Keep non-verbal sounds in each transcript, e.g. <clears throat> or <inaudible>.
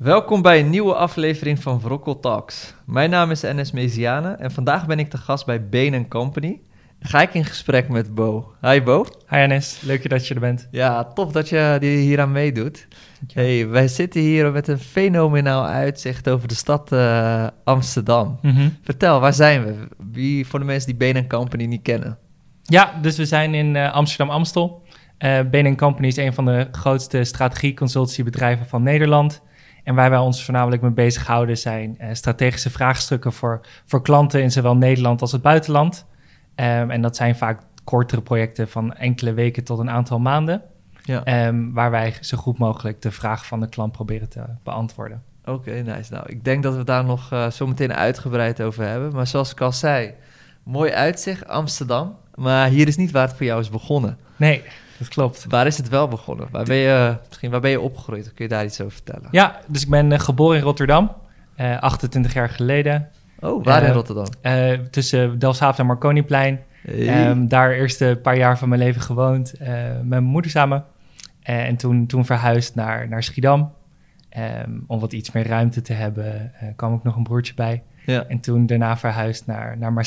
Welkom bij een nieuwe aflevering van Vrokkel Talks. Mijn naam is Enes Meziane en vandaag ben ik te gast bij Bain Company. Ga ik in gesprek met Bo. Hi Bo. Hi Enes, leuk dat je er bent. Ja, tof dat je hier aan meedoet. Hey, wij zitten hier met een fenomenaal uitzicht over de stad uh, Amsterdam. Mhm. Vertel, waar zijn we? Wie voor de mensen die Bain Company niet kennen? Ja, dus we zijn in uh, Amsterdam-Amstel. Uh, Bain Company is een van de grootste strategie-consultiebedrijven van Nederland. En waar wij ons voornamelijk mee bezighouden zijn uh, strategische vraagstukken voor, voor klanten in zowel Nederland als het buitenland. Um, en dat zijn vaak kortere projecten van enkele weken tot een aantal maanden. Ja. Um, waar wij zo goed mogelijk de vraag van de klant proberen te beantwoorden. Oké, okay, nice. Nou, ik denk dat we daar nog uh, zo meteen uitgebreid over hebben. Maar zoals ik al zei, mooi uitzicht, Amsterdam. Maar hier is niet waar het voor jou is begonnen. Nee, dat klopt. Waar is het wel begonnen? Waar ben je, misschien waar ben je opgegroeid? Kun je daar iets over vertellen? Ja, dus ik ben uh, geboren in Rotterdam, uh, 28 jaar geleden. Oh, waar in Uh, Rotterdam? tussen Delfshaven en Marconiplein. Hey. Um, daar eerst een paar jaar van mijn leven gewoond uh, met mijn moeder samen. En toen, toen verhuisd naar, naar Schiedam. Um, om wat iets meer ruimte te hebben, uh, kwam ook nog een broertje bij. Ja. En toen daarna verhuisd naar, naar.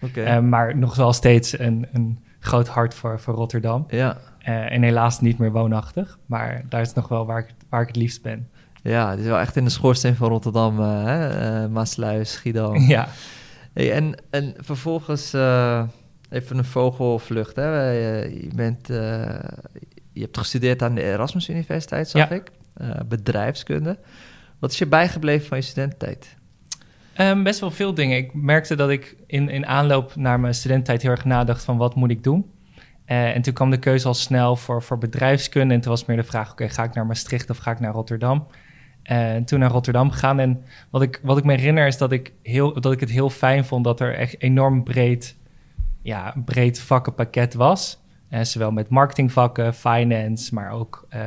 Okay. Uh, maar nog wel steeds een, een groot hart voor, voor Rotterdam. Ja. Uh, en helaas niet meer woonachtig. Maar daar is nog wel waar ik, waar ik het liefst ben. Ja, het is wel echt in de schoorsteen van Rotterdam. Uh, hè? Maasluis, Schiedam. <laughs> Ja. Hey, en, en vervolgens uh, even een vogelvlucht. Hè? Je, bent, je hebt gestudeerd aan de Erasmus Universiteit, zag ja. ik. Bedrijfskunde. Wat is je bijgebleven van je studententijd? Um, best wel veel dingen. Ik merkte dat ik in, in aanloop naar mijn studententijd heel erg nadacht van wat moet ik doen. Uh, en toen kwam de keuze al snel voor, voor bedrijfskunde. En toen was meer de vraag, oké, okay, ga ik naar Maastricht of ga ik naar Rotterdam? En toen naar Rotterdam gegaan. En wat ik, wat ik me herinner is dat ik, heel, dat ik het heel fijn vond dat er echt enorm breed, ja, breed vakkenpakket was. Uh, zowel met marketingvakken, finance, maar ook uh,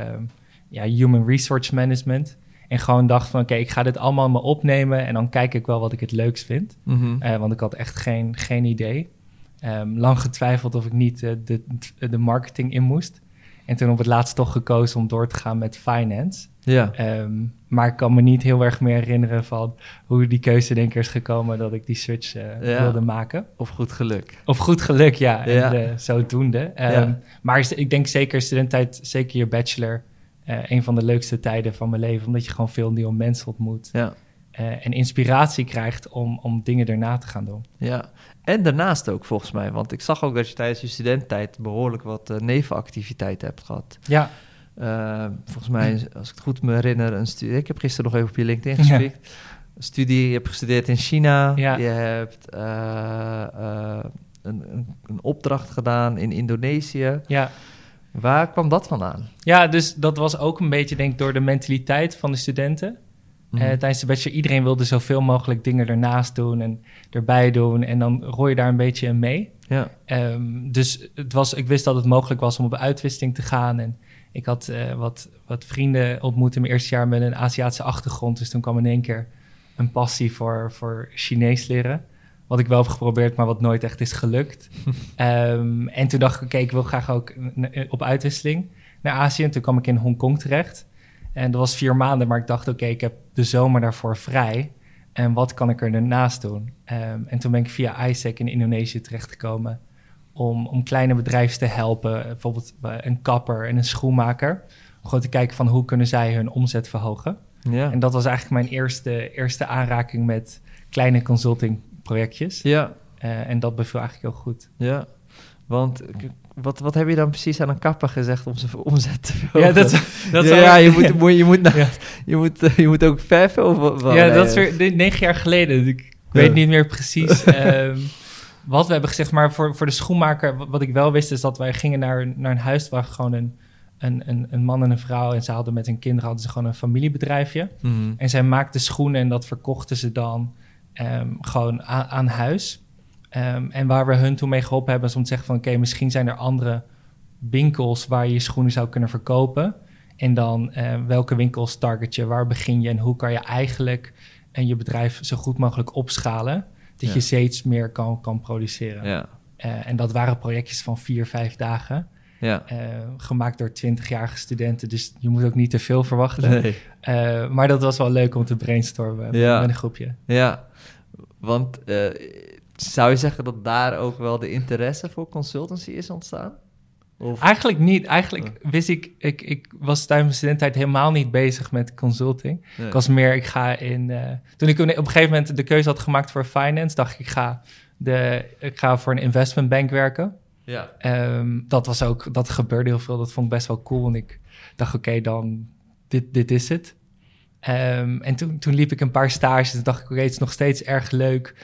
ja, human resource management. En gewoon dacht van, oké, okay, ik ga dit allemaal me opnemen en dan kijk ik wel wat ik het leukst vind. Mm -hmm. uh, want ik had echt geen, geen idee. Um, lang getwijfeld of ik niet uh, de, de marketing in moest. En toen op het laatst toch gekozen om door te gaan met finance. Ja. Um, maar ik kan me niet heel erg meer herinneren van hoe die keuze denk ik is gekomen dat ik die switch uh, ja. wilde maken. Of goed geluk. Of goed geluk, ja. ja. En, uh, zodoende. Um, ja. Maar ik denk zeker studententijd, zeker je bachelor, uh, een van de leukste tijden van mijn leven. Omdat je gewoon veel nieuwe mensen ontmoet. Ja. Uh, en inspiratie krijgt om, om dingen erna te gaan doen. Ja, en daarnaast ook volgens mij. Want ik zag ook dat je tijdens je studententijd behoorlijk wat uh, nevenactiviteiten hebt gehad. Ja. Uh, volgens mij, als ik het goed me herinner, een studie. Ik heb gisteren nog even op je LinkedIn. Ja. Een studie, je hebt gestudeerd in China. Ja. Je hebt een, een, een, opdracht gedaan in Indonesië. Ja. Waar kwam dat vandaan? Ja, dus dat was ook een beetje, denk ik, door de mentaliteit van de studenten. Mm -hmm. uh, tijdens de bachelor, iedereen wilde zoveel mogelijk dingen ernaast doen en erbij doen. En dan rooi je daar een beetje in mee. Ja. Um, dus het was, ik wist dat het mogelijk was om op uitwisseling te gaan. En ik had uh, wat, wat vrienden ontmoet in mijn eerste jaar met een Aziatische achtergrond. Dus toen kwam in één keer een passie voor, voor Chinees leren. Wat ik wel heb geprobeerd, maar wat nooit echt is gelukt. um, <laughs> en toen dacht ik, oké, okay, ik wil graag ook op uitwisseling naar Azië. En toen kwam ik in Hongkong terecht. En dat was vier maanden, maar ik dacht, oké, okay, ik heb de zomer daarvoor vrij. En wat kan ik er daarnaast doen? Um, en toen ben ik via ISEC in Indonesië terechtgekomen om, om kleine bedrijven te helpen. Bijvoorbeeld een kapper en een schoenmaker. Om gewoon te kijken van hoe kunnen zij hun omzet verhogen. Ja. En dat was eigenlijk mijn eerste, eerste aanraking met kleine consultingprojectjes. Ja. Uh, en dat beviel eigenlijk heel goed. Ja, want wat, wat heb je dan precies aan een kapper gezegd om zijn omzet te verhogen? Ja, dat, dat <laughs> ja, <laughs> ja, je moet, moet, je, moet nou, ja. je, moet, uh, je moet ook verven of wat? Ja, dat is weer negen jaar geleden. Ik weet niet meer precies um, <laughs> wat we hebben gezegd. Maar voor, voor de schoenmaker, wat ik wel wist, is dat wij gingen naar, naar een huis waar gewoon een, een, een, een man en een vrouw... en ze hadden met hun kinderen hadden ze gewoon een familiebedrijfje. Mm. En zij maakten schoenen en dat verkochten ze dan um, gewoon aan, aan huis... Um, en waar we hun toen mee geholpen hebben, is om te zeggen van... oké, okay, misschien zijn er andere winkels waar je je schoenen zou kunnen verkopen. En dan uh, welke winkels target je, waar begin je... en hoe kan je eigenlijk en je bedrijf zo goed mogelijk opschalen... dat Ja. je steeds meer kan, kan produceren. Ja, Eh, en dat waren projectjes van vier, vijf dagen. Ja. eh, gemaakt door 20-jarige studenten. Dus je moet ook niet te veel verwachten. Nee. Eh, maar dat was wel leuk om te brainstormen Ja. met een groepje. Ja, want eh, zou je zeggen dat daar ook wel de interesse voor consultancy is ontstaan? Of, Eigenlijk niet. Eigenlijk wist ik, ik, ik was tijdens mijn studententijd helemaal niet bezig met consulting. Nee. Ik was meer, ik ga in... eh, toen ik op een gegeven moment de keuze had gemaakt voor finance, dacht ik, ik ga, de, ik ga voor een investment bank werken. Ja, Ehm, dat was ook, dat gebeurde heel veel. Dat vond ik best wel cool. En ik dacht, oké, dan, dit, dit is het. Ehm, en toen, toen liep ik een paar stages. En dacht ik, oké, het is nog steeds erg leuk.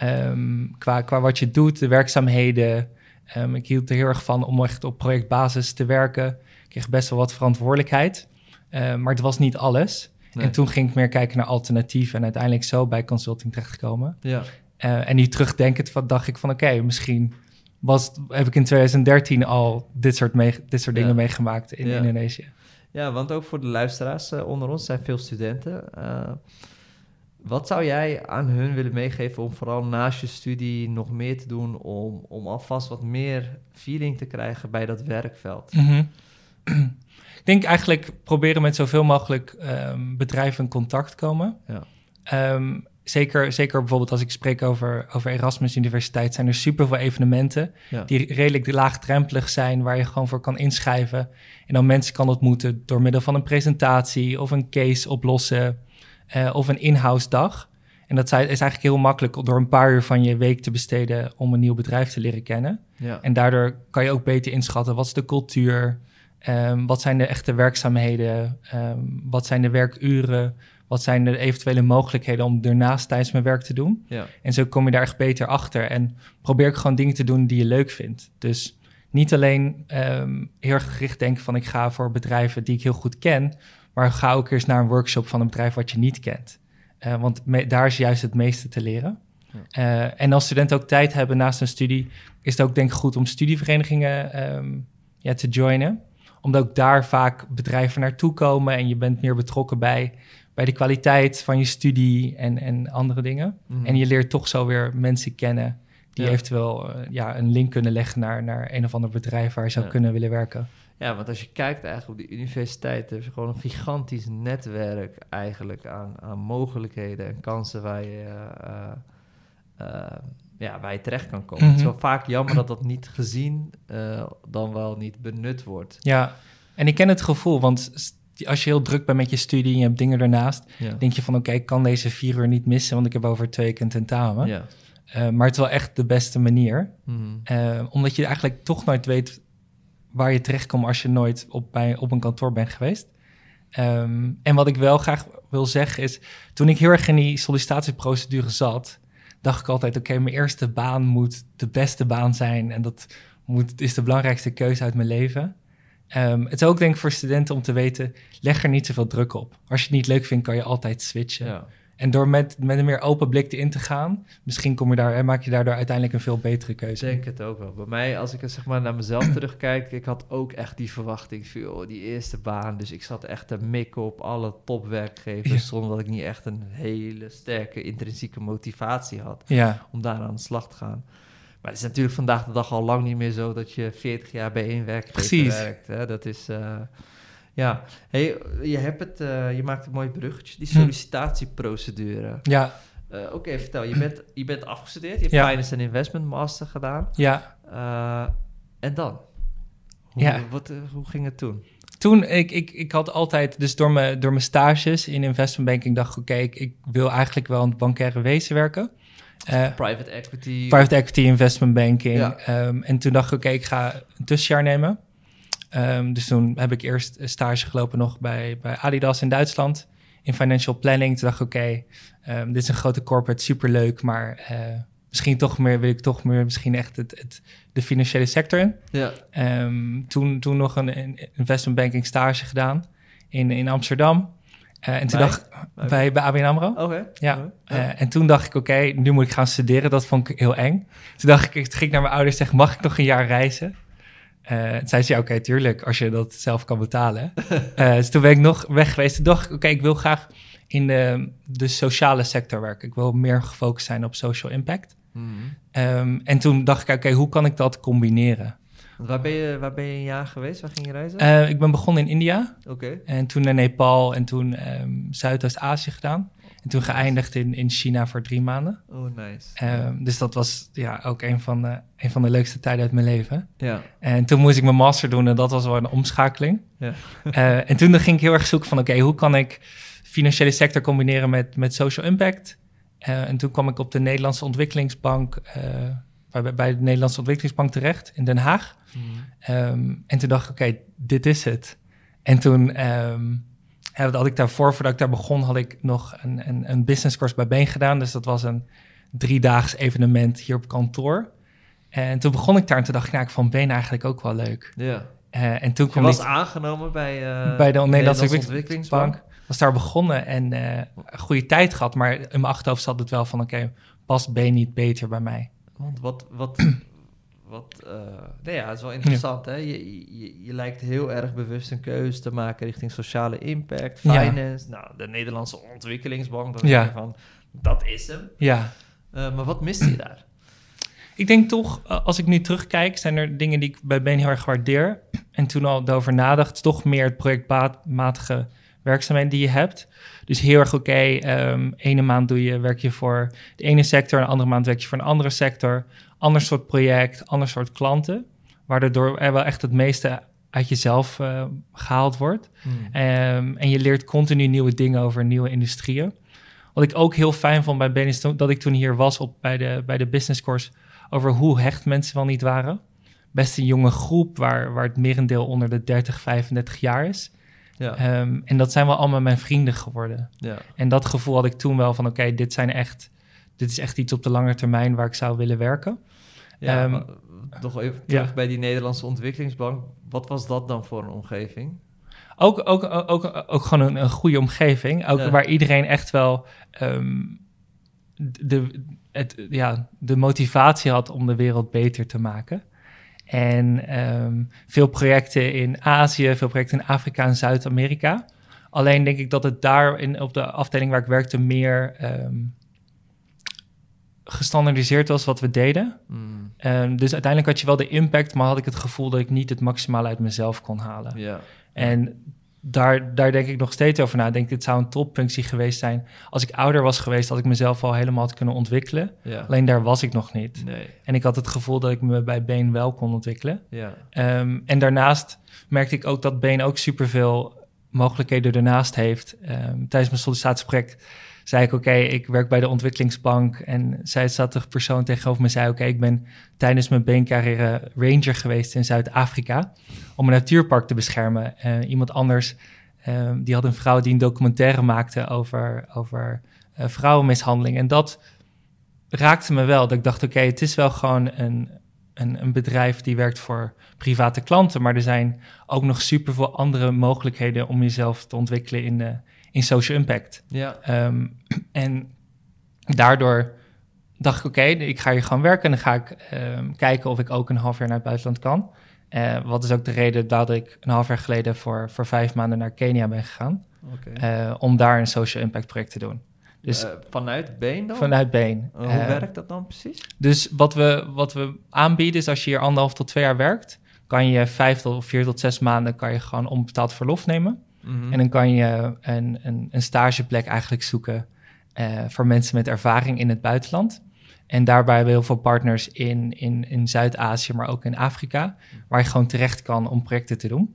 Ehm, qua, qua wat je doet, de werkzaamheden. Ehm, ik hield er heel erg van om echt op projectbasis te werken. Ik kreeg best wel wat verantwoordelijkheid. Ehm, maar het was niet alles. Nee. En toen ging ik meer kijken naar alternatieven. En uiteindelijk zo bij consulting terechtgekomen. ja, Eh, en nu terugdenkend van, dacht ik van oké, misschien was, heb ik in 2013 al dit soort, mee, dit soort Ja. dingen meegemaakt in Ja. Indonesië. ja, want ook voor de luisteraars eh, onder ons zijn veel studenten. Wat zou jij aan hun willen meegeven om vooral naast je studie nog meer te doen om, om alvast wat meer feeling te krijgen bij dat werkveld? Mhm. ik denk eigenlijk proberen met zoveel mogelijk ehm, bedrijven in contact komen. Ja. Ehm, zeker, zeker bijvoorbeeld als ik spreek over, over Erasmus Universiteit, zijn er superveel evenementen Ja. die redelijk laagdrempelig zijn, waar je gewoon voor kan inschrijven. En dan mensen kan ontmoeten door middel van een presentatie of een case oplossen eh, of een in-house dag. En dat is eigenlijk heel makkelijk door een paar uur van je week te besteden om een nieuw bedrijf te leren kennen. Ja. En daardoor kan je ook beter inschatten wat is de cultuur, Ehm, wat zijn de echte werkzaamheden, Ehm, wat zijn de werkuren, wat zijn de eventuele mogelijkheden om ernaast tijdens mijn werk te doen. ja. En zo kom je daar echt beter achter. En probeer ik gewoon dingen te doen die je leuk vindt. Dus niet alleen ehm, heel erg gericht denken van ik ga voor bedrijven die ik heel goed ken, maar ga ook eens naar een workshop van een bedrijf wat je niet kent. Eh, want me- daar is juist het meeste te leren. Eh, en als studenten ook tijd hebben naast hun studie, is het ook denk ik goed om studieverenigingen ehm, ja, te joinen. Omdat ook daar vaak bedrijven naartoe komen en je bent meer betrokken bij, bij de kwaliteit van je studie en, en andere dingen. Mhm. En je leert toch zo weer mensen kennen die Ja. eventueel eh, ja, een link kunnen leggen naar, naar een of ander bedrijf waar je zou Ja. kunnen willen werken. Ja, want als je kijkt eigenlijk op de universiteit, heb je gewoon een gigantisch netwerk eigenlijk aan, aan mogelijkheden en kansen waar je, eh, eh, ja, waar je terecht kan komen. Het is Mhm. wel vaak jammer dat dat niet gezien, dan wel niet benut wordt. Ja, en ik ken het gevoel, want als je heel druk bent met je studie en je hebt dingen ernaast, Ja. denk je van oké, ik kan deze vier uur niet missen, want ik heb over twee weken een tentamen. Ja. Eh, maar het is wel echt de beste manier, Mhm. Eh, omdat je eigenlijk toch nooit weet waar je terechtkomt als je nooit op, bij, op een kantoor bent geweest. Ehm, en wat ik wel graag wil zeggen is, toen ik heel erg in die sollicitatieprocedure zat, dacht ik altijd, oké, mijn eerste baan moet de beste baan zijn en dat moet, is de belangrijkste keuze uit mijn leven. Ehm, het is ook denk ik voor studenten om te weten, leg er niet zoveel druk op. Als je het niet leuk vindt, kan je altijd switchen. ja. En door met, met een meer open blik erin te gaan, misschien kom je daar, en maak je daardoor uiteindelijk een veel betere Ik keuze. denk het ook wel. Bij mij, als ik zeg maar naar mezelf <clears throat> terugkijk, ik had ook echt die verwachting van joh, die eerste baan. Dus ik zat echt te mikken op alle topwerkgevers, Ja. zonder dat ik niet echt een hele sterke intrinsieke motivatie had. Ja, om daar aan de slag te gaan. Maar het is natuurlijk vandaag de dag al lang niet meer zo dat je 40 jaar bij één werkgever Precies. werkt. Hè? Dat is, eh, ja. Hey, je, hebt het, eh, je maakt een mooi bruggetje, die Hm. sollicitatieprocedure. ja, Eh, Oké, vertel, je bent, je bent afgestudeerd, je hebt Ja. Finance en Investment Master gedaan. ja. Eh, en dan? Hoe, Ja. wat, hoe ging het toen? Toen, ik, ik, ik had altijd, dus door mijn, door mijn stages in investment banking, dacht ik, oké, ik, ik wil eigenlijk wel in het bankaire wezen werken. Eh, Private equity? private equity, investment banking. Ja. Ehm, en toen dacht ik, oké, ik ga een tussenjaar nemen. Ehm, dus toen heb ik eerst een stage gelopen nog bij, bij Adidas in Duitsland. In financial planning. Toen dacht ik, oké, ehm, dit is een grote corporate, superleuk. Maar eh, misschien toch meer, wil ik toch meer misschien echt het, het, de financiële sector in. Ja. Ehm, toen, toen nog een, een investment banking stage gedaan in, in Amsterdam. Eh, en toen Bij? dacht bij, bij ABN AMRO. Oké. Ja, eh, en toen dacht ik, oké, nu moet ik gaan studeren. Dat vond ik heel eng. Toen dacht ik, ik ging naar mijn ouders en zeg, mag ik nog een jaar reizen? Eh toen zei ze, ja, oké, tuurlijk, als je dat zelf kan betalen. <laughs> Eh, dus toen ben ik nog weg geweest. Toen dacht ik, oké, ik wil graag in de, de sociale sector werken. Ik wil meer gefocust zijn op social impact. Mhm. Ehm, en toen dacht ik, oké, hoe kan ik dat combineren? Waar ben, je, waar ben je een jaar geweest? Waar ging je reizen? Eh, ik ben begonnen in India Oké. en toen naar Nepal en toen ehm, Zuidoost-Azië gedaan. En toen geëindigd in, in China voor drie maanden. Oh, nice. Ehm, dus dat was ja, ook een van, de, een van de leukste tijden uit mijn leven. ja. En toen moest ik mijn master doen en dat was wel een omschakeling. Ja. <laughs> Eh, en toen ging ik heel erg zoeken van, oké, hoe kan ik financiële sector combineren met, met social impact? Eh, en toen kwam ik op de Nederlandse Ontwikkelingsbank, eh, bij, bij de Nederlandse Ontwikkelingsbank terecht in Den Haag. Mhm. Ehm, en toen dacht ik, oké, dit is het. En toen ehm, had ik daarvoor, voordat ik daar begon, had ik nog een, een, een business course bij Been gedaan. Dus dat was een driedaags evenement hier op kantoor. En toen begon ik daar en toen dacht ik, nou, ik vond Been eigenlijk ook wel leuk. Ja. Eh, en toen Je kwam was ik aangenomen bij, eh, bij de Nederlandse Ontwikkelingsbank. Was daar begonnen en eh, een goede tijd gehad. Maar in mijn achterhoofd zat het wel van, oké, past B niet beter bij mij? Want wat... wat <clears throat> wat eh, nee, ja, het is wel interessant. Hè? Je, je, je lijkt heel erg bewust een keuze te maken richting sociale impact, Ja. finance. Nou, de Nederlandse Ontwikkelingsbank, dan Ja. van, dat is hem. Ja, Eh, maar wat miste je daar? ik denk toch, eh, als ik nu terugkijk, zijn er dingen die ik bij Ben heel erg waardeer. En toen al over nadacht, toch meer het projectmatige werkzaamheden die je hebt. Dus heel erg oké, ehm, ene maand doe je, werk je voor de ene sector, en de andere maand werk je voor een andere sector. Ander soort project, ander soort klanten. Waardoor er wel echt het meeste uit jezelf eh, gehaald wordt. Hmm. Ehm, en je leert continu nieuwe dingen over nieuwe industrieën. Wat ik ook heel fijn vond bij Ben is toen- dat ik toen hier was op, bij, de, bij de business course over hoe hecht mensen wel niet waren. Best een jonge groep waar, waar het merendeel onder de 30, 35 jaar is. Ja, Ehm, en dat zijn wel allemaal mijn vrienden geworden. ja. En dat gevoel had ik toen wel van oké, dit zijn echt, dit is echt iets op de lange termijn waar ik zou willen werken. ja Ehm, nog even terug ja. bij die Nederlandse Ontwikkelingsbank. Wat was dat dan voor een omgeving? Ook, ook, ook, ook, ook gewoon een, een goede omgeving. Ook Ja. waar iedereen echt wel ehm, de, het, ja, de motivatie had om de wereld beter te maken. En ehm, veel projecten in Azië, veel projecten in Afrika en Zuid-Amerika. Alleen denk ik dat het daar in, op de afdeling waar ik werkte meer gestandardiseerd was wat we deden. Hmm, Ehm, dus uiteindelijk had je wel de impact, maar had ik het gevoel dat ik niet het maximale uit mezelf kon halen. En daar, daar denk ik nog steeds over na. Ik denk, dit zou een topfunctie geweest zijn. Als ik ouder was geweest, had ik mezelf al helemaal had kunnen ontwikkelen. ja. Alleen daar was ik nog niet. Nee, En ik had het gevoel dat ik me bij Been wel kon ontwikkelen. ja. Ehm, en daarnaast merkte ik ook dat Been ook superveel mogelijkheden ernaast heeft. Ehm, tijdens mijn sollicitatiegesprek zei ik, oké, ik werk bij de ontwikkelingsbank. En zij zat de persoon tegenover me zei, oké, ik ben tijdens mijn beencarrière ranger geweest in Zuid-Afrika om een natuurpark te beschermen. Iemand anders, ehm, die had een vrouw die een documentaire maakte over, over eh, vrouwenmishandeling. En dat raakte me wel. Dat ik dacht, oké, het is wel gewoon een, een, een bedrijf die werkt voor private klanten, maar er zijn ook nog superveel andere mogelijkheden om jezelf te ontwikkelen in, eh, in social impact. Ja, Ehm, en daardoor dacht ik, oké, ik ga hier gewoon werken en dan ga ik ehm, kijken of ik ook een half jaar naar het buitenland kan. Eh, wat is ook de reden dat ik een half jaar geleden voor, voor vijf maanden naar Kenia ben gegaan, eh, om daar een social impact project te doen. Dus Eh, vanuit Been dan? vanuit Been. Hoe werkt dat dan precies? dus wat we, wat we aanbieden is als je hier anderhalf tot twee jaar werkt, kan je vijf tot vier tot zes maanden kan je gewoon onbetaald verlof nemen. Mhm. En dan kan je een, een, een stageplek eigenlijk zoeken eh, voor mensen met ervaring in het buitenland. En daarbij hebben we heel veel partners in, in, in Zuid-Azië, maar ook in Afrika, waar je gewoon terecht kan om projecten te doen.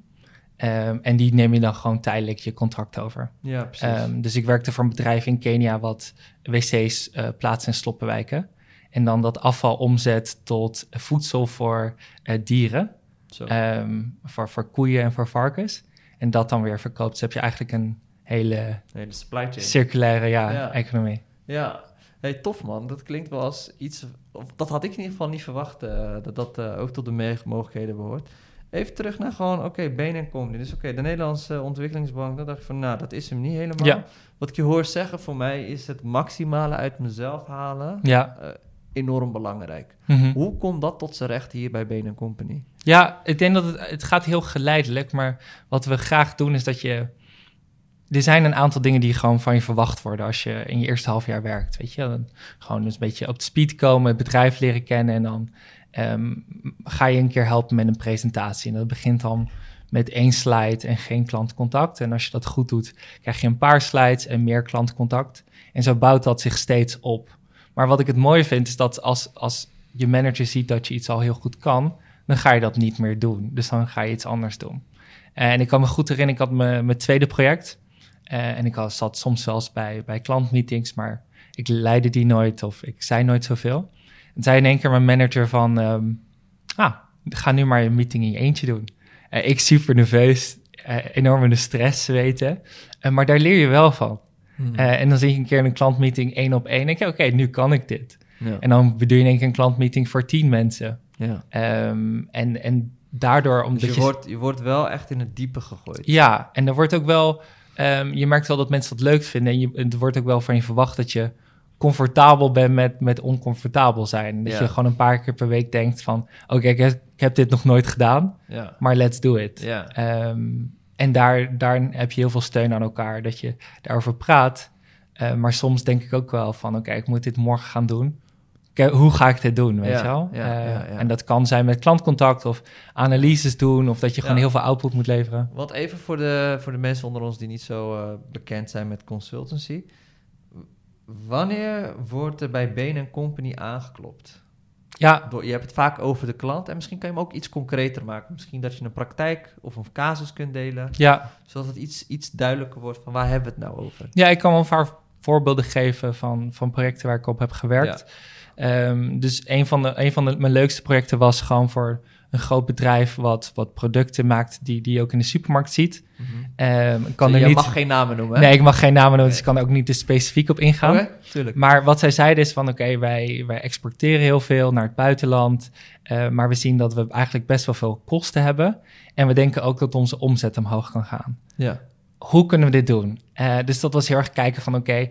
Ehm, en die neem je dan gewoon tijdelijk je contract over. Ja, precies. Ehm, dus ik werkte voor een bedrijf in Kenia wat wc's eh plaatst in sloppenwijken. En dan dat afval omzet tot voedsel voor eh, dieren. Zo. Ehm, voor, voor koeien en voor varkens. En dat dan weer verkoopt. Dus heb je eigenlijk een hele supply chain. circulaire ja, Ja. economie. Ja, hey, tof man. Dat klinkt wel als iets... Of, dat had ik in ieder geval niet verwacht, eh, dat dat eh, ook tot de mogelijkheden behoort. Even terug naar gewoon, oké, Been en Company. Dus oké, de Nederlandse ontwikkelingsbank, dan dacht ik van, nou, dat is hem niet helemaal. Ja. Wat ik je hoor zeggen, voor mij is het maximale uit mezelf halen Ja. eh, enorm belangrijk. Mhm. Hoe komt dat tot zijn recht hier bij Been Company? Ja, ik denk dat het, het gaat heel geleidelijk. Maar wat we graag doen is dat je er zijn een aantal dingen die gewoon van je verwacht worden als je in je eerste half jaar werkt. Weet je, gewoon dus een beetje op de speed komen, het bedrijf leren kennen en dan ehm, ga je een keer helpen met een presentatie. En dat begint dan met één slide en geen klantcontact. En als je dat goed doet, krijg je een paar slides en meer klantcontact. En zo bouwt dat zich steeds op. Maar wat ik het mooie vind, is dat als, als je manager ziet dat je iets al heel goed kan, dan ga je dat niet meer doen. Dus dan ga je iets anders doen. En ik kan me goed herinneren, ik had mijn, mijn tweede project. Uh, en ik had, zat soms eens bij, bij klantmeetings, maar ik leidde die nooit of ik zei nooit zoveel. En zei in één keer mijn manager van, um, ah, ga nu maar een meeting in je eentje doen. Uh, ik super nerveus, uh, enorm in de stress weten, maar daar leer je wel van. Hmm. en dan zie je een keer een klantmeeting één op één. En ik oké, nu kan ik dit. Ja. En dan doe je in één keer een klantmeeting voor tien mensen. Ja. Um, en, en daardoor... Omdat dus je, je, wordt, je wordt wel echt in het diepe gegooid. Ja, en er wordt ook wel Um, je merkt wel dat mensen dat leuk vinden. En je, het wordt ook wel van je verwacht dat je comfortabel bent met, met oncomfortabel zijn. Dat je gewoon een paar keer per week denkt van... oké, ik, ik, heb dit nog nooit gedaan, ja. maar let's do it. Ja. Um, en daar, daar heb je heel veel steun aan elkaar, dat je daarover praat. Uh, maar soms denk ik ook wel van... oké, ik moet dit morgen gaan doen hoe ga ik dit doen, weet je wel? Uh, en dat kan zijn met klantcontact of analyses doen... of dat je gewoon heel veel output moet leveren. Wat even voor de, voor de mensen onder ons die niet zo uh, bekend zijn met consultancy. Wanneer wordt er bij Bain Company aangeklopt? Ja. Je hebt het vaak over de klant en misschien kan je hem ook iets concreter maken. Misschien dat je een praktijk of een casus kunt delen. Ja. Zodat het iets, iets duidelijker wordt van waar hebben we het nou over? Ja, ik kan wel een paar voorbeelden geven van, van projecten waar ik op heb gewerkt. Um, dus een van, de, een van de, mijn leukste projecten was gewoon voor een groot bedrijf wat, wat producten maakt die, die je ook in de supermarkt ziet. Mm -hmm. um, kan je niet... mag geen namen noemen. Nee, ik mag geen namen noemen, dus ik kan er ook niet te specifiek op ingaan. Okay, tuurlijk. Maar wat zij zeiden is van oké, wij, wij exporteren heel veel naar het buitenland, uh, maar we zien dat we eigenlijk best wel veel kosten hebben. En we denken ook dat onze omzet omhoog kan gaan. Ja. Hoe kunnen we dit doen? Uh, dus dat was heel erg kijken van oké,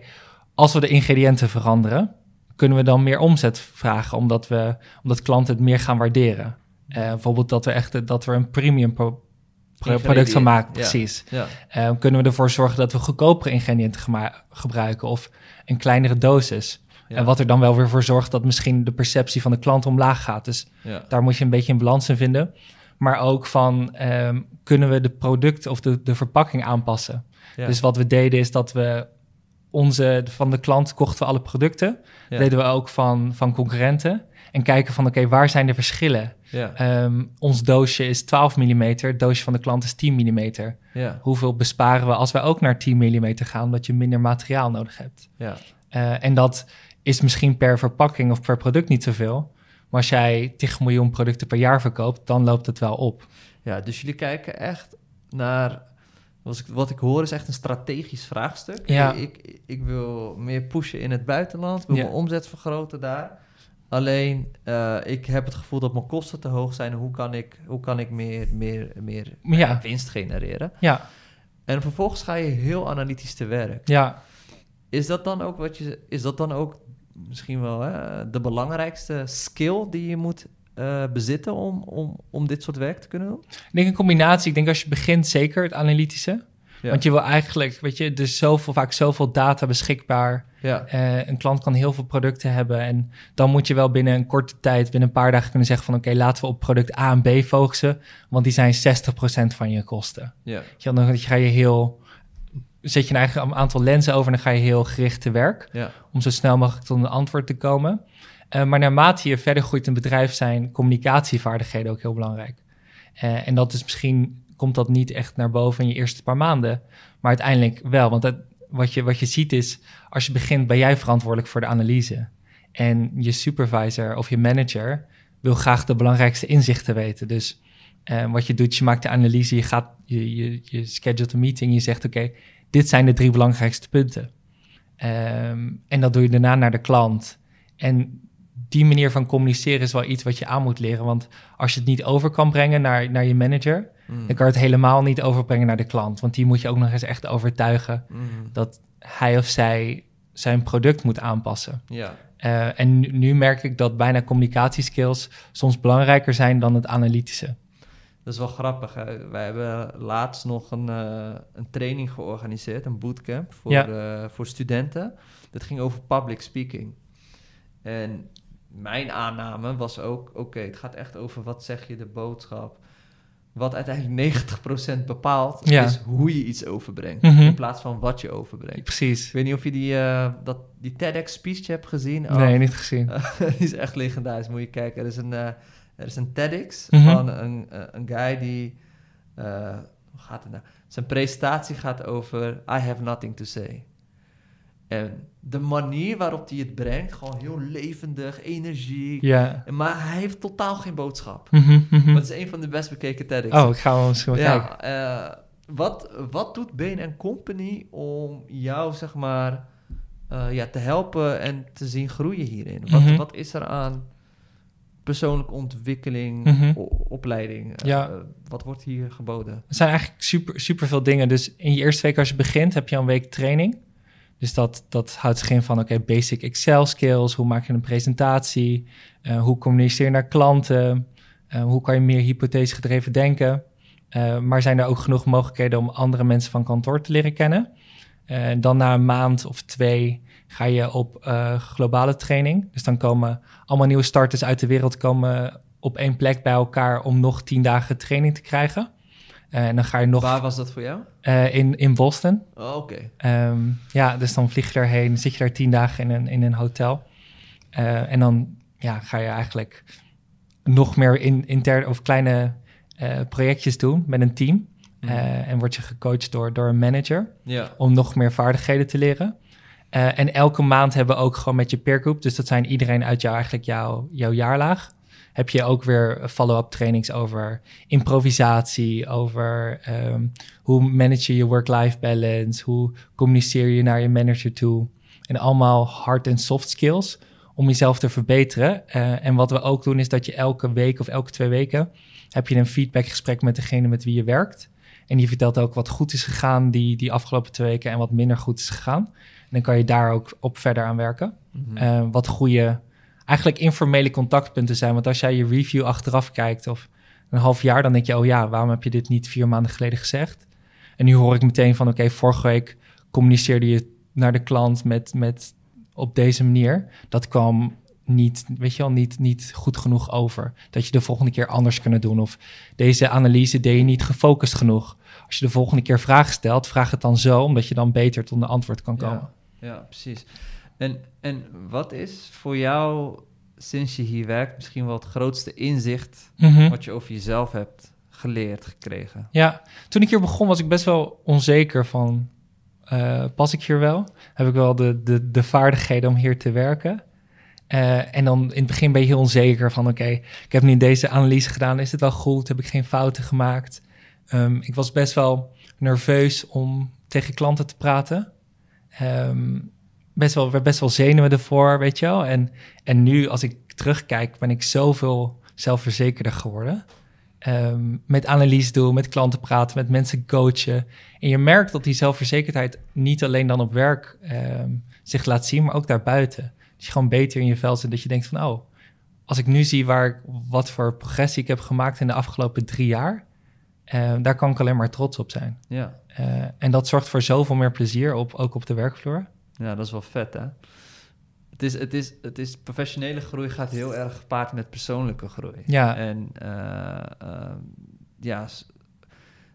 als we de ingrediënten veranderen, kunnen we dan meer omzet vragen, omdat, we, omdat klanten het meer gaan waarderen. Uh, bijvoorbeeld dat we echt dat we een premium pro product van maken, precies. Ja. Uh, kunnen we ervoor zorgen dat we goedkopere ingrediënten gebruiken of een kleinere dosis. En wat er dan wel weer voor zorgt dat misschien de perceptie van de klant omlaag gaat. Dus daar moet je een beetje een balans in vinden. Maar ook van um, kunnen we de product of de, de verpakking aanpassen. Dus wat we deden is dat we onze, van de klant kochten we alle producten. Ja. deden we ook van, van concurrenten. En kijken van, oké, waar zijn de verschillen? Ja. Um, ons doosje is 12 mm, het doosje van de klant is 10 mm. Ja. Hoeveel besparen we als wij ook naar 10 mm gaan, omdat je minder materiaal nodig hebt? Ja. Uh, en dat is misschien per verpakking of per product niet zoveel. Maar als jij 10 miljoen producten per jaar verkoopt, dan loopt het wel op. Ja, dus jullie kijken echt naar wat ik, wat ik hoor is echt een strategisch vraagstuk. Ja. Ik, ik, wil meer pushen in het buitenland, wil mijn omzet vergroten daar. Alleen, uh, ik heb het gevoel dat mijn kosten te hoog zijn. Hoe kan ik, hoe kan ik meer, meer, meer ja. winst genereren? Ja. En vervolgens ga je heel analytisch te werk. Ja. Is dat dan ook wat je, is dat dan ook misschien wel hè, de belangrijkste skill die je moet uh, bezitten om, om, om dit soort werk te kunnen doen? Ik denk een combinatie. Ik denk als je begint zeker het analytische. Want je wil eigenlijk, weet je, er is zoveel, vaak zoveel data beschikbaar. Ja. Uh, een klant kan heel veel producten hebben. En dan moet je wel binnen een korte tijd, binnen een paar dagen kunnen zeggen van oké, laten we op product A en B focussen. Want die zijn 60% van je kosten. Ja. Je, dan ga je heel, zet je een eigen aantal lenzen over en dan ga je heel gericht te werk. Ja. Om zo snel mogelijk tot een antwoord te komen. Uh, maar naarmate je verder groeit in bedrijf, zijn communicatievaardigheden ook heel belangrijk. Uh, en dat is misschien komt dat niet echt naar boven in je eerste paar maanden, maar uiteindelijk wel. Want dat, wat, je, wat je ziet is, als je begint, ben jij verantwoordelijk voor de analyse. En je supervisor of je manager wil graag de belangrijkste inzichten weten. Dus uh, wat je doet, je maakt de analyse, je, gaat, je, je, je een meeting, je zegt oké, dit zijn de drie belangrijkste punten. Um, en dat doe je daarna naar de klant. En die manier van communiceren is wel iets wat je aan moet leren. Want als je het niet over kan brengen naar, naar je manager, mm. dan kan je het helemaal niet overbrengen naar de klant. Want die moet je ook nog eens echt overtuigen mm. dat hij of zij zijn product moet aanpassen. Ja. Uh, en nu, nu, merk ik dat bijna communicatieskills soms belangrijker zijn dan het analytische. Dat is wel grappig. Hè? Wij hebben laatst nog een, eh, een training georganiseerd, een bootcamp voor, Ja. eh, voor studenten. Dat ging over public speaking. En mijn aanname was ook, oké, het gaat echt over wat zeg je de boodschap. Wat uiteindelijk 90% bepaalt, Ja. is hoe je iets overbrengt. Mhm. In plaats van wat je overbrengt. Precies. Ik weet niet of je die, eh, dat, die TEDx-speech hebt gezien. Oh, Nee, niet gezien. <laughs> die is echt legendarisch, moet je kijken. Er is een, eh, er is een TEDx Mhm. van een, eh, een guy die... eh, hoe gaat het nou? Zijn presentatie gaat over I have nothing to say. En de manier waarop hij het brengt, gewoon heel levendig, energie. Ja. Maar hij heeft totaal geen boodschap. Mhm, mhm. Het is een van de best bekeken TEDx. Oh, ik ga wel wel kijken. Ja, eh, wat, wat doet Bain Company om jou, zeg maar, eh, ja, te helpen en te zien groeien hierin? Wat, Mhm. wat is er aan persoonlijke ontwikkeling, opleiding? eh, Ja. eh, wat wordt hier geboden? Er zijn eigenlijk super, super veel dingen. Dus in je eerste week als je begint, heb je een week training. Dus dat, dat houdt zich in van, oké, basic Excel skills. Hoe maak je een presentatie? Eh, hoe communiceer je naar klanten? Eh, hoe kan je meer hypothese gedreven denken? Eh, maar zijn er ook genoeg mogelijkheden om andere mensen van kantoor te leren kennen? En dan na een maand of twee ga je op globale training. Dus dan komen allemaal nieuwe starters uit de wereld komen op één plek bij elkaar om nog tien dagen training te krijgen. Eh, en dan ga je nog Waar was dat voor jou? eh, in, in Boston. Oh, Oké. Ehm, ja, dus dan vlieg je daarheen, zit je daar tien dagen in een, in een hotel. Eh, en dan ja, ga je eigenlijk nog meer in, interne of kleine projectjes doen met een team. Mhm. En word je gecoacht door, door een manager Ja. om nog meer vaardigheden te leren. En elke maand hebben we ook gewoon met je peergroep, dus dat zijn iedereen uit jou, eigenlijk jouw, jouw jaarlaag, heb je ook weer follow-up trainings over improvisatie, over ehm, hoe manage je je work-life balance, hoe communiceer je naar je manager toe. En allemaal hard en soft skills om jezelf te verbeteren. Eh, en wat we ook doen is dat je elke week of elke twee weken heb je een feedbackgesprek met degene met wie je werkt. En die vertelt ook wat goed is gegaan die, die afgelopen twee weken en wat minder goed is gegaan. En dan kan je daar ook op verder aan werken. Mhm. Eh, wat goede, eigenlijk informele contactpunten zijn. Want als jij je review achteraf kijkt of een half jaar, dan denk je, oh ja, waarom heb je dit niet vier maanden geleden gezegd? En nu hoor ik meteen van, oké, vorige week communiceerde je naar de klant met, met op deze manier. Dat kwam niet, weet je wel, niet, niet goed genoeg over. Dat je de volgende keer anders kunnen doen. Of deze analyse deed je niet gefocust genoeg. Als je de volgende keer vragen stelt, vraag het dan zo, omdat je dan beter tot een antwoord kan komen. Ja, ja precies. En, en wat is voor jou, sinds je hier werkt, misschien wel het grootste inzicht Mhm. wat je over jezelf hebt geleerd, gekregen? Ja, toen ik hier begon was ik best wel onzeker van... eh, pas ik hier wel? Heb ik wel de, de, de vaardigheden om hier te werken? Eh, en dan in het begin ben je heel onzeker van... oké, ik heb nu deze analyse gedaan. Is het wel goed? Heb ik geen fouten gemaakt? Ehm, ik was best wel nerveus om tegen klanten te praten. Ehm, best wel, best wel zenuwen ervoor, weet je wel. En, en nu, als ik terugkijk, ben ik zoveel zelfverzekerder geworden ehm, met analyse doen, met klanten praten, met mensen coachen. En je merkt dat die zelfverzekerdheid niet alleen dan op werk ehm, zich laat zien, maar ook daarbuiten. Dat je gewoon beter in je vel zit, dat je denkt van, oh, als ik nu zie waar ik, wat voor progressie ik heb gemaakt in de afgelopen drie jaar, ehm, daar kan ik alleen maar trots op zijn. Ja. Eh, en dat zorgt voor zoveel meer plezier, op, ook op de werkvloer. Ja, dat is wel vet, hè? Het is, het, is, het is, professionele groei gaat heel erg gepaard met persoonlijke groei. Ja. En eh, eh, ja,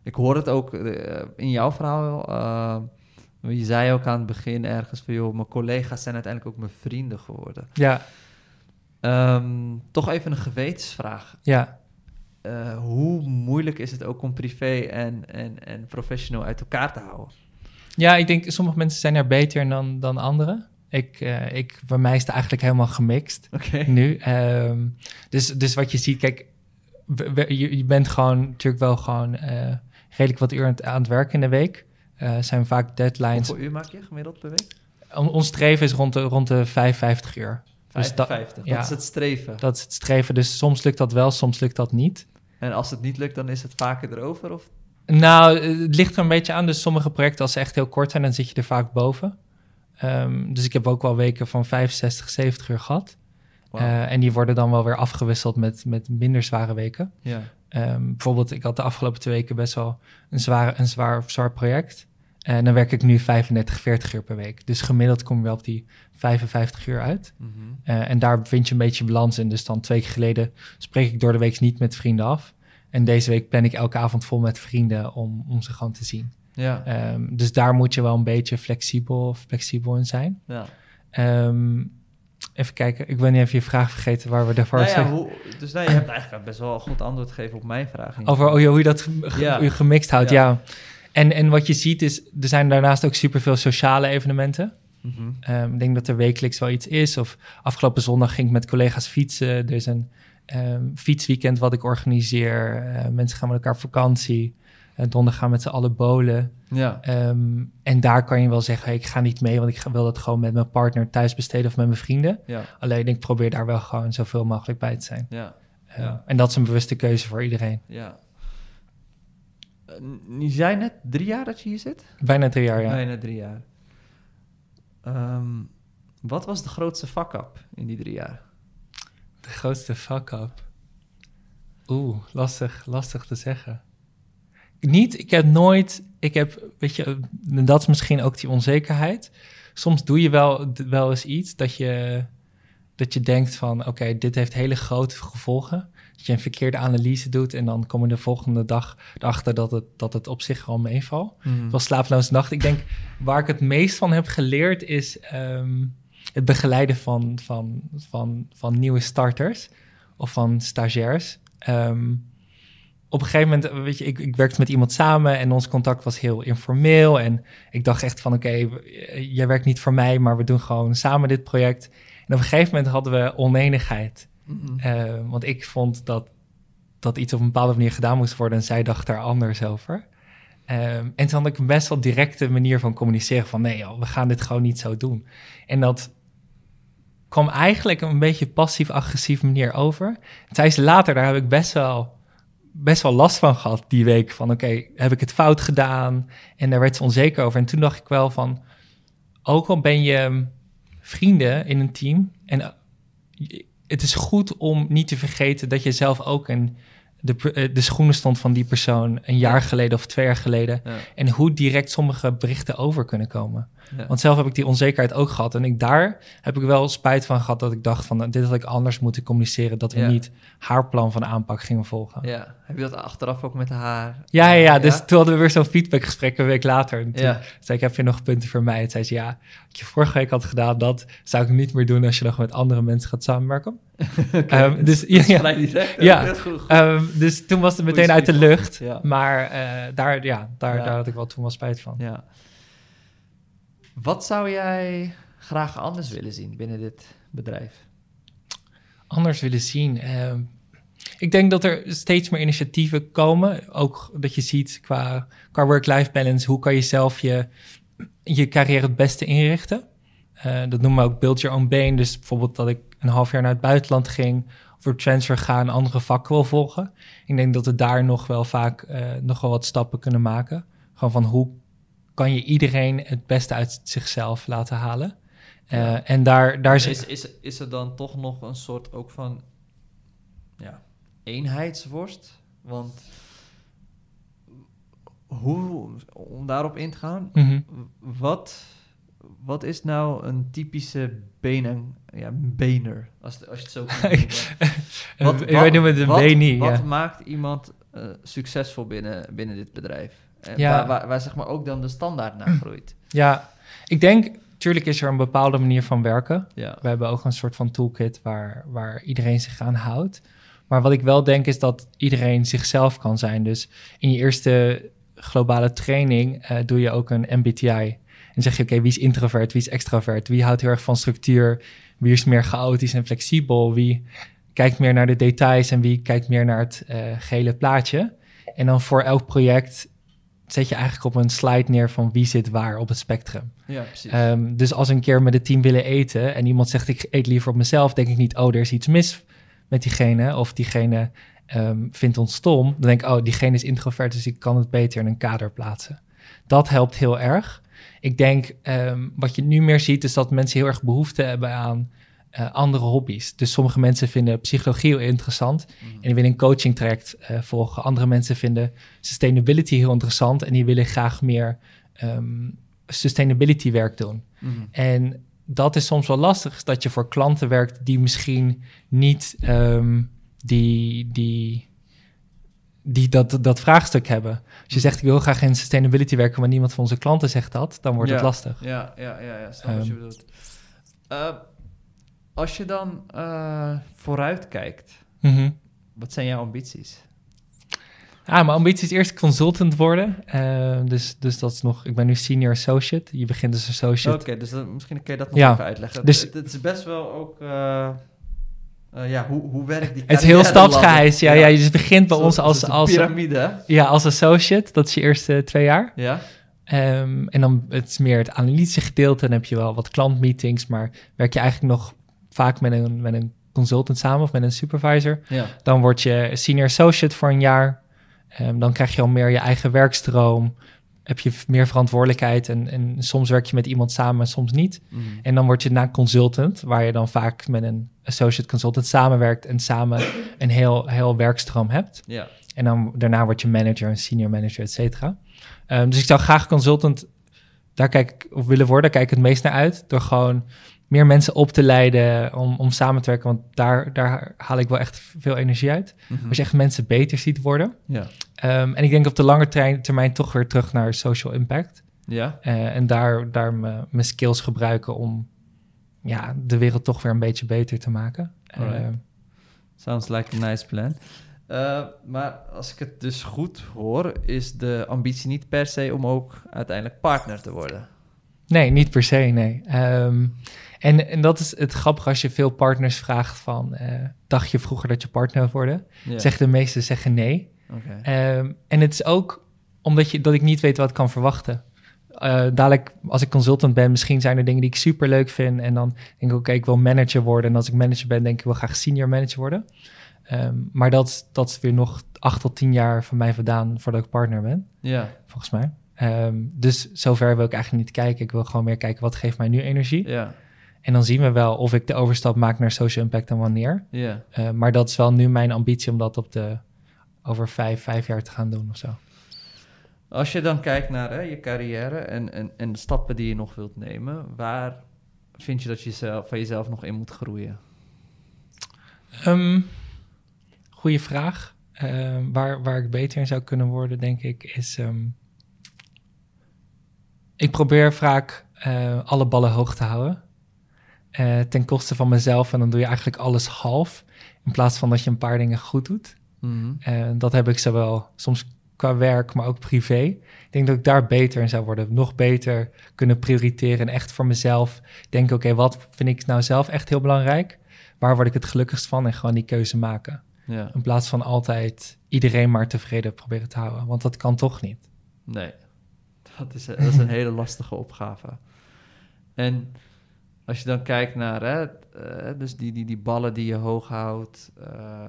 ik hoor het ook eh, in jouw verhaal. eh, je zei ook aan het begin ergens van, joh, mijn collega's zijn uiteindelijk ook mijn vrienden geworden. Ja, Ehm, toch even een gewetensvraag. ja. Hoe moeilijk is het ook om privé en, en, en professioneel uit elkaar te houden? Ja, ik denk sommige mensen zijn er beter dan, dan anderen. Ik, eh, ik, bij mij is het eigenlijk helemaal gemixt nu. Ehm, dus, dus wat je ziet, kijk, we- we- je, je bent gewoon natuurlijk wel gewoon eh, redelijk wat uur aan het, aan het werken in de week. Eh zijn vaak deadlines. Hoeveel uur maak je gemiddeld per week? On- ons streven is rond de, rond de 55 uur. Dus dat- 55. ja. Dat is het streven. Dat is het streven. Dus soms lukt dat wel, soms lukt dat niet. En als het niet lukt, dan is het vaker erover? Of? Nou, het ligt er een beetje aan. Dus sommige projecten, als ze echt heel kort zijn, dan zit je er vaak boven. Ehm, dus ik heb ook wel weken van 65, 70 uur gehad. Eh, en die worden dan wel weer afgewisseld met, met minder zware weken. ja. Ehm, bijvoorbeeld, ik had de afgelopen twee weken best wel een, zware, een zwaar, zwaar project. En dan werk ik nu 35, 40 uur per week. Dus gemiddeld kom je wel op die 55 uur uit. Mhm. Eh, en daar vind je een beetje balans in. Dus dan twee weken geleden spreek ik door de week niet met vrienden af. En deze week ben ik elke avond vol met vrienden om, om ze gewoon te zien. Ja. Ehm, dus daar moet je wel een beetje flexibel, flexibel in zijn. ja. Ehm, even kijken, ik ben niet even je vraag vergeten waar we daarvoor Nou ja, hoe, dus nou, je hebt eigenlijk best wel een goed antwoord gegeven op mijn vraag. Over oh, hoe je dat ge- ge- Ja. je gemixt houdt, ja. Ja. En, en wat je ziet is, er zijn daarnaast ook superveel sociale evenementen. Mhm. Ehm, ik denk dat er wekelijks wel iets is. Of afgelopen zondag ging ik met collega's fietsen. Er is een ehm, fietsweekend wat ik organiseer. Eh, mensen gaan met elkaar op vakantie. Uh, donderdag gaan met z'n allen bolen. Ja. Ehm, en daar kan je wel zeggen, hey, ik ga niet mee, want ik wil dat gewoon met mijn partner thuis besteden of met mijn vrienden. Ja. Alleen ik probeer daar wel gewoon zoveel mogelijk bij te zijn. Ja. Ehm, Ja. En dat is een bewuste keuze voor iedereen. Ja. Eh, Je zei net drie jaar dat je hier zit? Bijna drie jaar, ja. Bijna drie jaar. Ehm, wat was de grootste fuck-up in die drie jaar? De grootste fuck-up. Oeh, lastig, lastig te zeggen. Niet, ik heb nooit, ik heb, weet je, dat is misschien ook die onzekerheid. Soms doe je wel, wel eens iets dat je, dat je denkt van, oké, dit heeft hele grote gevolgen. Dat je een verkeerde analyse doet en dan kom je de volgende dag erachter dat het, dat het op zich gewoon meevalt. Het was slaaploze nacht. Ik denk, waar ik het meest van heb geleerd is ehm, het begeleiden van, van, van, van nieuwe starters of van stagiairs. Ehm, op een gegeven moment, weet je, ik, ik werkte met iemand samen en ons contact was heel informeel. En ik dacht echt van, oké, w- jij werkt niet voor mij, maar we doen gewoon samen dit project. En op een gegeven moment hadden we oneenigheid. Mhm. Eh, want ik vond dat, dat iets op een bepaalde manier gedaan moest worden en zij dacht daar anders over. Ehm, en toen had ik een best wel directe manier van communiceren van nee joh, we gaan dit gewoon niet zo doen. En dat kwam eigenlijk een beetje passief-agressief manier over. En tijdens later, daar heb ik best wel, best wel last van gehad die week. Van oké, heb ik het fout gedaan? En daar werd ze onzeker over. En toen dacht ik wel van, ook al ben je vrienden in een team en eh, het is goed om niet te vergeten dat je zelf ook in de, eh, de schoenen stond van die persoon een jaar Ja. geleden of twee jaar geleden. Ja. En hoe direct sommige berichten over kunnen komen. Ja. Want zelf heb ik die onzekerheid ook gehad. En ik, daar heb ik wel spijt van gehad dat ik dacht van dit had ik anders moeten communiceren. Dat we Ja. niet haar plan van aanpak gingen volgen. Ja. Heb je dat achteraf ook met haar? ja, ja, Dus toen hadden we weer zo'n feedbackgesprek een week later. En toen zei ik, heb je nog punten voor mij? En zei ze, ja, wat je vorige week had gedaan, dat zou ik niet meer doen als je nog met andere mensen gaat samenwerken. <laughs> Oké, Ehm, dus- <laughs> ja, ja. direct. Ja. Goed, goed. Ehm, dus toen was het Goeie meteen uit de lucht. Ja. Maar eh, daar, ja, daar, daar had ik wel toen wel spijt van. Ja. Wat zou jij graag anders willen zien binnen dit bedrijf? anders willen zien? Ehm, ik denk dat er steeds meer initiatieven komen. Ook dat je ziet qua, qua work-life balance, hoe kan je zelf je, je carrière het beste inrichten? Eh, dat noemen we ook build your own bane. Dus bijvoorbeeld dat ik een half jaar naar het buitenland ging, voor transfer gaan, andere vakken wil volgen. Ik denk dat we daar nog wel vaak eh, nog wel wat stappen kunnen maken. Gewoon van hoe kan je iedereen het beste uit zichzelf laten halen? Eh. En daar, daar Is, is, is, is er dan toch nog een soort ook van ja, eenheidsworst? Want hoe, om daarop in te gaan, Mhm. wat, wat is nou een typische benen, ja, bener, als, als je het zo kan <laughs> noemen? <laughs> Wij noemen het een wat, BNI, Wat ja. maakt iemand eh, succesvol binnen, binnen dit bedrijf? En Ja. waar, waar, waar zeg maar ook dan de standaard naar groeit. <clears throat> Ja, ik denk, natuurlijk is er een bepaalde manier van werken. Ja. We hebben ook een soort van toolkit waar, waar iedereen zich aan houdt. Maar wat ik wel denk is dat iedereen zichzelf kan zijn. Dus in je eerste globale training eh, doe je ook een MBTI. En zeg je, oké, wie is introvert, wie is extravert? Wie houdt heel erg van structuur? Wie is meer chaotisch en flexibel? Wie kijkt meer naar de details en wie kijkt meer naar het eh, gele plaatje? En dan voor elk project zet je eigenlijk op een slide neer van wie zit waar op het spectrum. ja, precies. Ehm, dus als we een keer met het team willen eten en iemand zegt ik eet liever op mezelf, denk ik niet, oh, er is iets mis met diegene of diegene ehm, vindt ons stom. Dan denk ik, oh, diegene is introvert, dus ik kan het beter in een kader plaatsen. Dat helpt heel erg. Ik denk, ehm, wat je nu meer ziet, is dat mensen heel erg behoefte hebben aan eh, andere hobby's. Dus sommige mensen vinden psychologie heel interessant Mhm. en die willen een coaching traject eh, volgen. Andere mensen vinden sustainability heel interessant en die willen graag meer ehm, sustainability werk doen. Mhm. En dat is soms wel lastig, dat je voor klanten werkt die misschien niet ehm, die, die, die dat, dat vraagstuk hebben. Als je zegt, ik wil graag in sustainability werken, maar niemand van onze klanten zegt dat, dan wordt het lastig. Ja, ja, ja, ja snap wat je Ehm. bedoelt. Eh, als je dan eh, vooruit kijkt, Mhm. wat zijn jouw ambities? Ah, mijn ambitie is eerst consultant worden. Eh, dus, dus dat is nog, ik ben nu senior associate. Je begint als associate. Oké, dus dan, misschien kun je dat nog Ja, even uitleggen. dus- het, het is best wel ook... eh, ja, hoe, hoe werkt die Het is heel stapsgewijs. Ja, ja. je dus begint bij Zo- ons als, als, piramide, ja, als associate. Dat is je eerste twee jaar. Ja? Ehm, en dan het is meer het analytische gedeelte. Dan heb je wel wat klantmeetings, maar werk je eigenlijk nog vaak met een, met een consultant samen of met een supervisor. Ja. Dan word je senior associate voor een jaar. Ehm, dan krijg je al meer je eigen werkstroom. Heb je meer verantwoordelijkheid en, en soms werk je met iemand samen, soms niet. Mhm. En dan word je na consultant, waar je dan vaak met een associate consultant samenwerkt en samen een heel, heel werkstroom hebt. Ja. En dan daarna word je manager, een senior manager, et cetera. Ehm, dus ik zou graag consultant, daar kijk ik, of willen worden, daar kijk ik het meest naar uit. Door gewoon meer mensen op te leiden om, om samen te werken. Want daar, daar haal ik wel echt veel energie uit. Mhm. Als je echt mensen beter ziet worden. Ja. Ehm, en ik denk op de lange termijn, termijn toch weer terug naar social impact. Ja? Eh, en daar, daar mijn skills gebruiken om ja, de wereld toch weer een beetje beter te maken. Alright. Eh, Sounds like a nice plan. Eh, maar als ik het dus goed hoor, is de ambitie niet per se om ook uiteindelijk partner te worden. nee, niet per se, nee. Ehm, en, en dat is het grappige als je veel partners vraagt van... eh, dacht je vroeger dat je partner zou worden? Ja. Zeg de meesten zeggen nee. Ehm, en het is ook omdat je, dat ik niet weet wat ik kan verwachten. Eh, dadelijk, als ik consultant ben, misschien zijn er dingen die ik super leuk vind. En dan denk ik, oké, ik wil manager worden. En als ik manager ben, denk ik, ik wil graag senior manager worden. Ehm, maar dat, dat is weer nog acht tot tien jaar van mij vandaan voordat ik partner ben, Ja. volgens mij. Ehm, dus zover wil ik eigenlijk niet kijken. Ik wil gewoon meer kijken, wat geeft mij nu energie? Ja. En dan zien we wel of ik de overstap maak naar social impact en wanneer. Ja. Eh, maar dat is wel nu mijn ambitie om dat op de, over vijf, vijf jaar te gaan doen of zo. Als je dan kijkt naar hè, je carrière en, en, en de stappen die je nog wilt nemen, waar vind je dat je zelf, van jezelf nog in moet groeien? Um, goeie vraag. Ehm, waar, waar ik beter in zou kunnen worden, denk ik, is... ehm, ik probeer vaak eh, alle ballen hoog te houden. Eh, ten koste van mezelf. En dan doe je eigenlijk alles half. In plaats van dat je een paar dingen goed doet. En dat heb ik zowel soms qua werk, maar ook privé. Ik denk dat ik daar beter in zou worden. Nog beter kunnen prioriteren en echt voor mezelf denken... oké, wat vind ik nou zelf echt heel belangrijk? Waar word ik het gelukkigst van? En gewoon die keuze maken. Ja. In plaats van altijd iedereen maar tevreden proberen te houden. Want dat kan toch niet. Nee, dat is, dat is een <laughs> hele lastige opgave. En als je dan kijkt naar, hè, eh, dus die, die, die ballen die je hoog houdt, eh,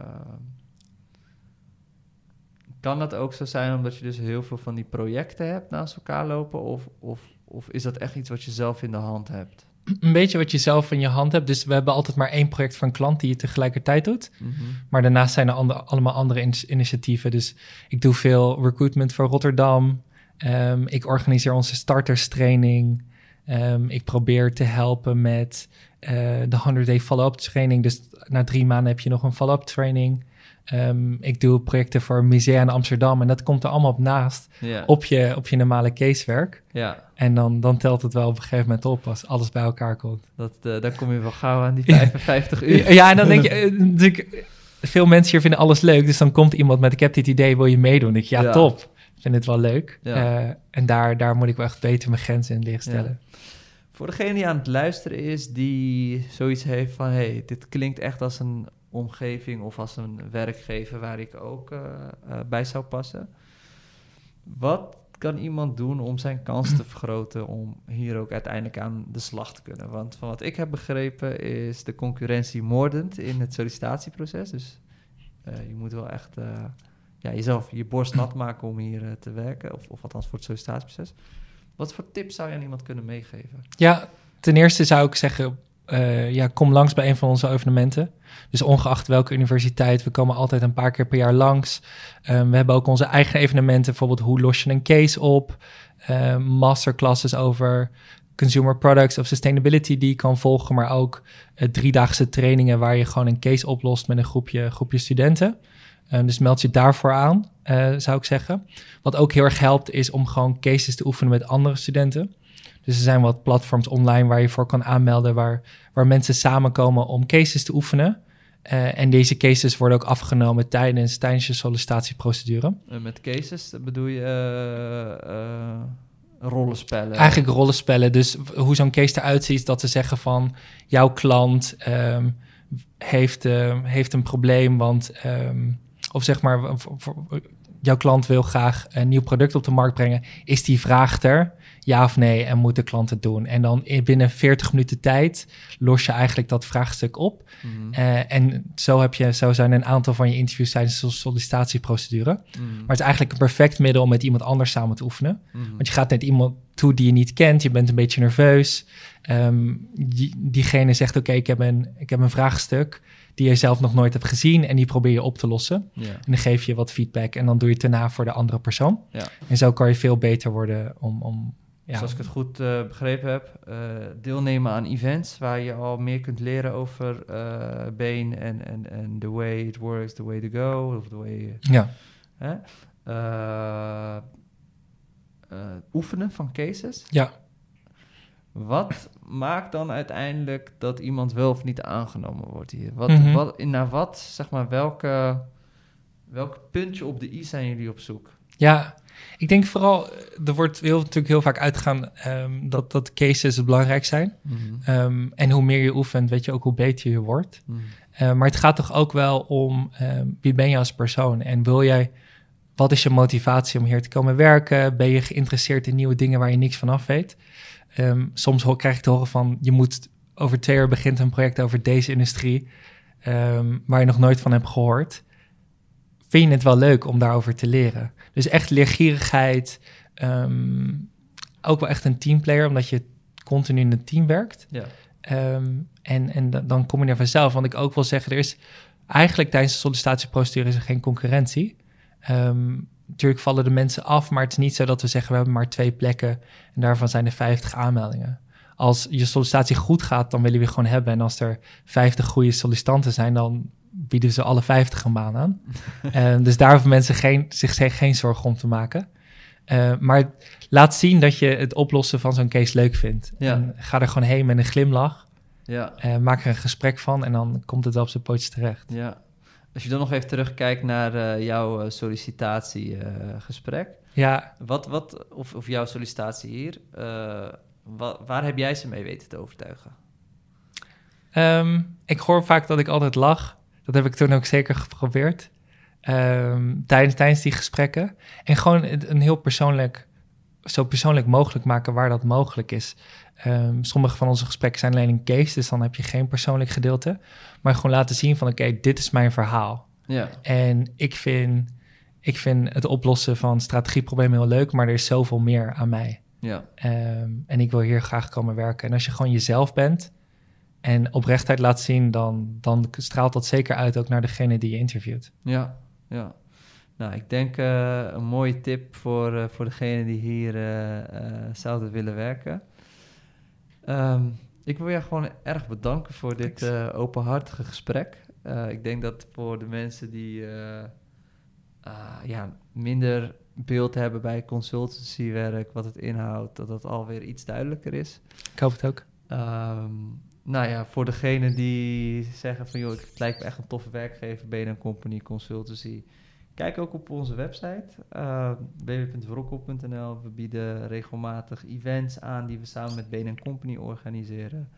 kan dat ook zo zijn omdat je dus heel veel van die projecten hebt naast elkaar lopen? Of, of, of is dat echt iets wat je zelf in de hand hebt? Een beetje wat je zelf in je hand hebt. Dus we hebben altijd maar één project voor een klant die je tegelijkertijd doet. Maar daarnaast zijn er ander- allemaal andere in- initiatieven. Dus ik doe veel recruitment voor Rotterdam. Ehm, ik organiseer onze starterstraining. Ehm, ik probeer te helpen met eh, de 100-day follow-up training. Dus na drie maanden heb je nog een follow-up training. Ehm, ik doe projecten voor musea in Amsterdam. En dat komt er allemaal op naast. Op je, op je normale casewerk. En dan, dan telt het wel op een gegeven moment op als alles bij elkaar komt. dat, eh, dan kom je wel gauw aan die 55 <laughs> uur. Ja, en dan denk je, eh, natuurlijk, veel mensen hier vinden alles leuk. Dus dan komt iemand met, ik heb dit idee, wil je meedoen? Je, ja, Ja. top. Ik vind het wel leuk. Ja. En daar, daar moet ik wel echt beter mijn grenzen in leren stellen. Voor degene die aan het luisteren is, die zoiets heeft van... hey, dit klinkt echt als een omgeving of als een werkgever waar ik ook eh, eh, bij zou passen. Wat kan iemand doen om zijn kans te <clears throat> vergroten om hier ook uiteindelijk aan de slag te kunnen? Want van wat ik heb begrepen is de concurrentie moordend in het sollicitatieproces. Dus eh, je moet wel echt ja, jezelf je borst nat maken om hier te werken. Of, of althans voor het sollicitatieproces. Wat voor tips zou je aan iemand kunnen meegeven? Ja, ten eerste zou ik zeggen, eh, ja, kom langs bij een van onze evenementen. Dus ongeacht welke universiteit, we komen altijd een paar keer per jaar langs. Ehm, we hebben ook onze eigen evenementen, bijvoorbeeld hoe los je een case op, um, masterclasses over consumer products of sustainability die je kan volgen, maar ook uh, driedaagse trainingen waar je gewoon een case oplost met een groepje, groepje studenten. Um, dus meld je daarvoor aan, uh, zou ik zeggen. Wat ook heel erg helpt, is om gewoon cases te oefenen met andere studenten. Dus er zijn wat platforms online waar je voor kan aanmelden, waar, waar mensen samenkomen om cases te oefenen. Uh, en deze cases worden ook afgenomen tijdens, tijdens je sollicitatieprocedure. En met cases bedoel je uh, rollenspellen? Eigenlijk rollenspellen. Dus hoe zo'n case eruit ziet, dat ze zeggen van jouw klant um, heeft, uh, heeft een probleem, want um, of zeg maar, jouw klant wil graag een nieuw product op de markt brengen. Is die vraag er? Ja of nee? En moet de klant het doen? En dan binnen 40 minuten tijd los je eigenlijk dat vraagstuk op. Mm. Uh, en zo, heb je, zo zijn een aantal van je interviews tijdens de sollicitatieprocedure. Mm. Maar het is eigenlijk een perfect middel om met iemand anders samen te oefenen. Mm. Want je gaat net iemand toe die je niet kent. Je bent een beetje nerveus. Um, die, diegene zegt, oké, okay, ik, heb een, ik heb een vraagstuk die je zelf nog nooit hebt gezien en die probeer je op te lossen. Ja. En dan geef je wat feedback en dan doe je het daarna voor de andere persoon. Ja. En zo kan je veel beter worden om... om ja. Dus als ik het goed uh, begrepen heb, uh, deelnemen aan events waar je al meer kunt leren over uh, en, en, en the way it works, the way to go, of the way... Ja. Hè? oefenen van cases. Ja. Wat maakt dan uiteindelijk dat iemand wel of niet aangenomen wordt hier? Wat, Mhm. wat, naar wat, zeg maar, welke, welk puntje op de i zijn jullie op zoek? Ja, ik denk vooral, er wordt heel, natuurlijk heel vaak uitgegaan um, dat, dat cases belangrijk zijn. Um, en hoe meer je oefent, weet je ook hoe beter je wordt. Mhm. Uh, maar het gaat toch ook wel om um, wie ben je als persoon? En wil jij, wat is je motivatie om hier te komen werken? Ben je geïnteresseerd in nieuwe dingen waar je niks van af weet? Um, soms krijg ik te horen van je moet over twee jaar begint een project over deze industrie um, waar je nog nooit van hebt gehoord. Vind je het wel leuk om daarover te leren? Dus echt leergierigheid, um, ook wel echt een teamplayer, omdat je continu in een team werkt. Ja. en, en dan kom je er vanzelf. Want ik ook wil zeggen, er is eigenlijk tijdens de sollicitatieprocedure is er geen concurrentie. Natuurlijk vallen de mensen af, maar het is niet zo dat we zeggen we hebben maar twee plekken en daarvan zijn er 50 aanmeldingen. Als je sollicitatie goed gaat, dan willen we gewoon hebben. En als er 50 goede sollicitanten zijn, dan bieden ze alle 50 een baan aan. uh, <laughs> dus daar hoeven mensen geen, zich geen zorgen om te maken. Uh, maar laat zien dat je het oplossen van zo'n case leuk vindt. Ja. En ga er gewoon heen met een glimlach. Ja. Uh, maak er een gesprek van en dan komt het wel op zijn pootjes terecht. Ja. Als je dan nog even terugkijkt naar uh, jouw sollicitatiegesprek. ja. Wat, wat, of, of jouw sollicitatie hier. Wa, waar heb jij ze mee weten te overtuigen? Um, ik hoor vaak dat ik altijd lach. Dat heb ik toen ook zeker geprobeerd. Um, tijdens, tijdens die gesprekken. En gewoon een heel persoonlijk, zo persoonlijk mogelijk maken waar dat mogelijk is. Um, sommige van onze gesprekken zijn alleen een case, dus dan heb je geen persoonlijk gedeelte. Maar gewoon laten zien van oké, okay, dit is mijn verhaal. Ja. En ik vind, ik vind het oplossen van strategieproblemen heel leuk, maar er is zoveel meer aan mij. Ja. Um, en ik wil hier graag komen werken. En als je gewoon jezelf bent en oprechtheid laat zien, dan, dan straalt dat zeker uit ook naar degene die je interviewt. Ja, ja. Nou, ik denk uh, een mooie tip voor, uh, voor degene die hier uh, zouden willen werken. Um, ik wil je gewoon erg bedanken voor dit uh, openhartige gesprek. Uh, ik denk dat voor de mensen die uh, ja, minder beeld hebben bij consultancywerk, wat het inhoudt, dat dat alweer iets duidelijker is. Ik hoop het ook. Um, nou ja, voor degene die zeggen van joh, het lijkt me echt een toffe werkgever, BNN Company Consultancy. Kijk ook op onze website, uh, www.verokkel.nl. We bieden regelmatig events aan die we samen met BNN Company organiseren.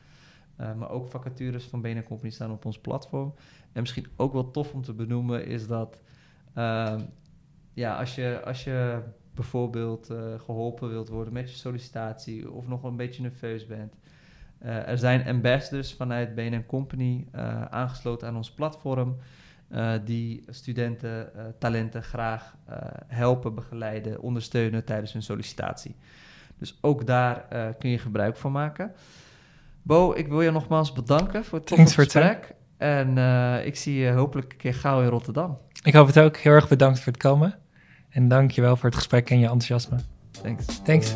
Uh, maar ook vacatures van BNN Company staan op ons platform. En misschien ook wel tof om te benoemen is dat... Uh, ja, als je, als je bijvoorbeeld uh, geholpen wilt worden met je sollicitatie... of nog een beetje nerveus bent... Er zijn ambassadors vanuit BNN Company aangesloten aan ons platform... Uh, die studenten, uh, talenten graag uh, helpen, begeleiden, ondersteunen tijdens hun sollicitatie. Dus ook daar kun je gebruik van maken. Bo, ik wil je nogmaals bedanken voor het toffe gesprek. En eh, ik zie je hopelijk een keer gauw in Rotterdam. Ik hoop het ook. Heel erg bedankt voor het komen. En dank je wel voor het gesprek en je enthousiasme. Thanks. Thanks.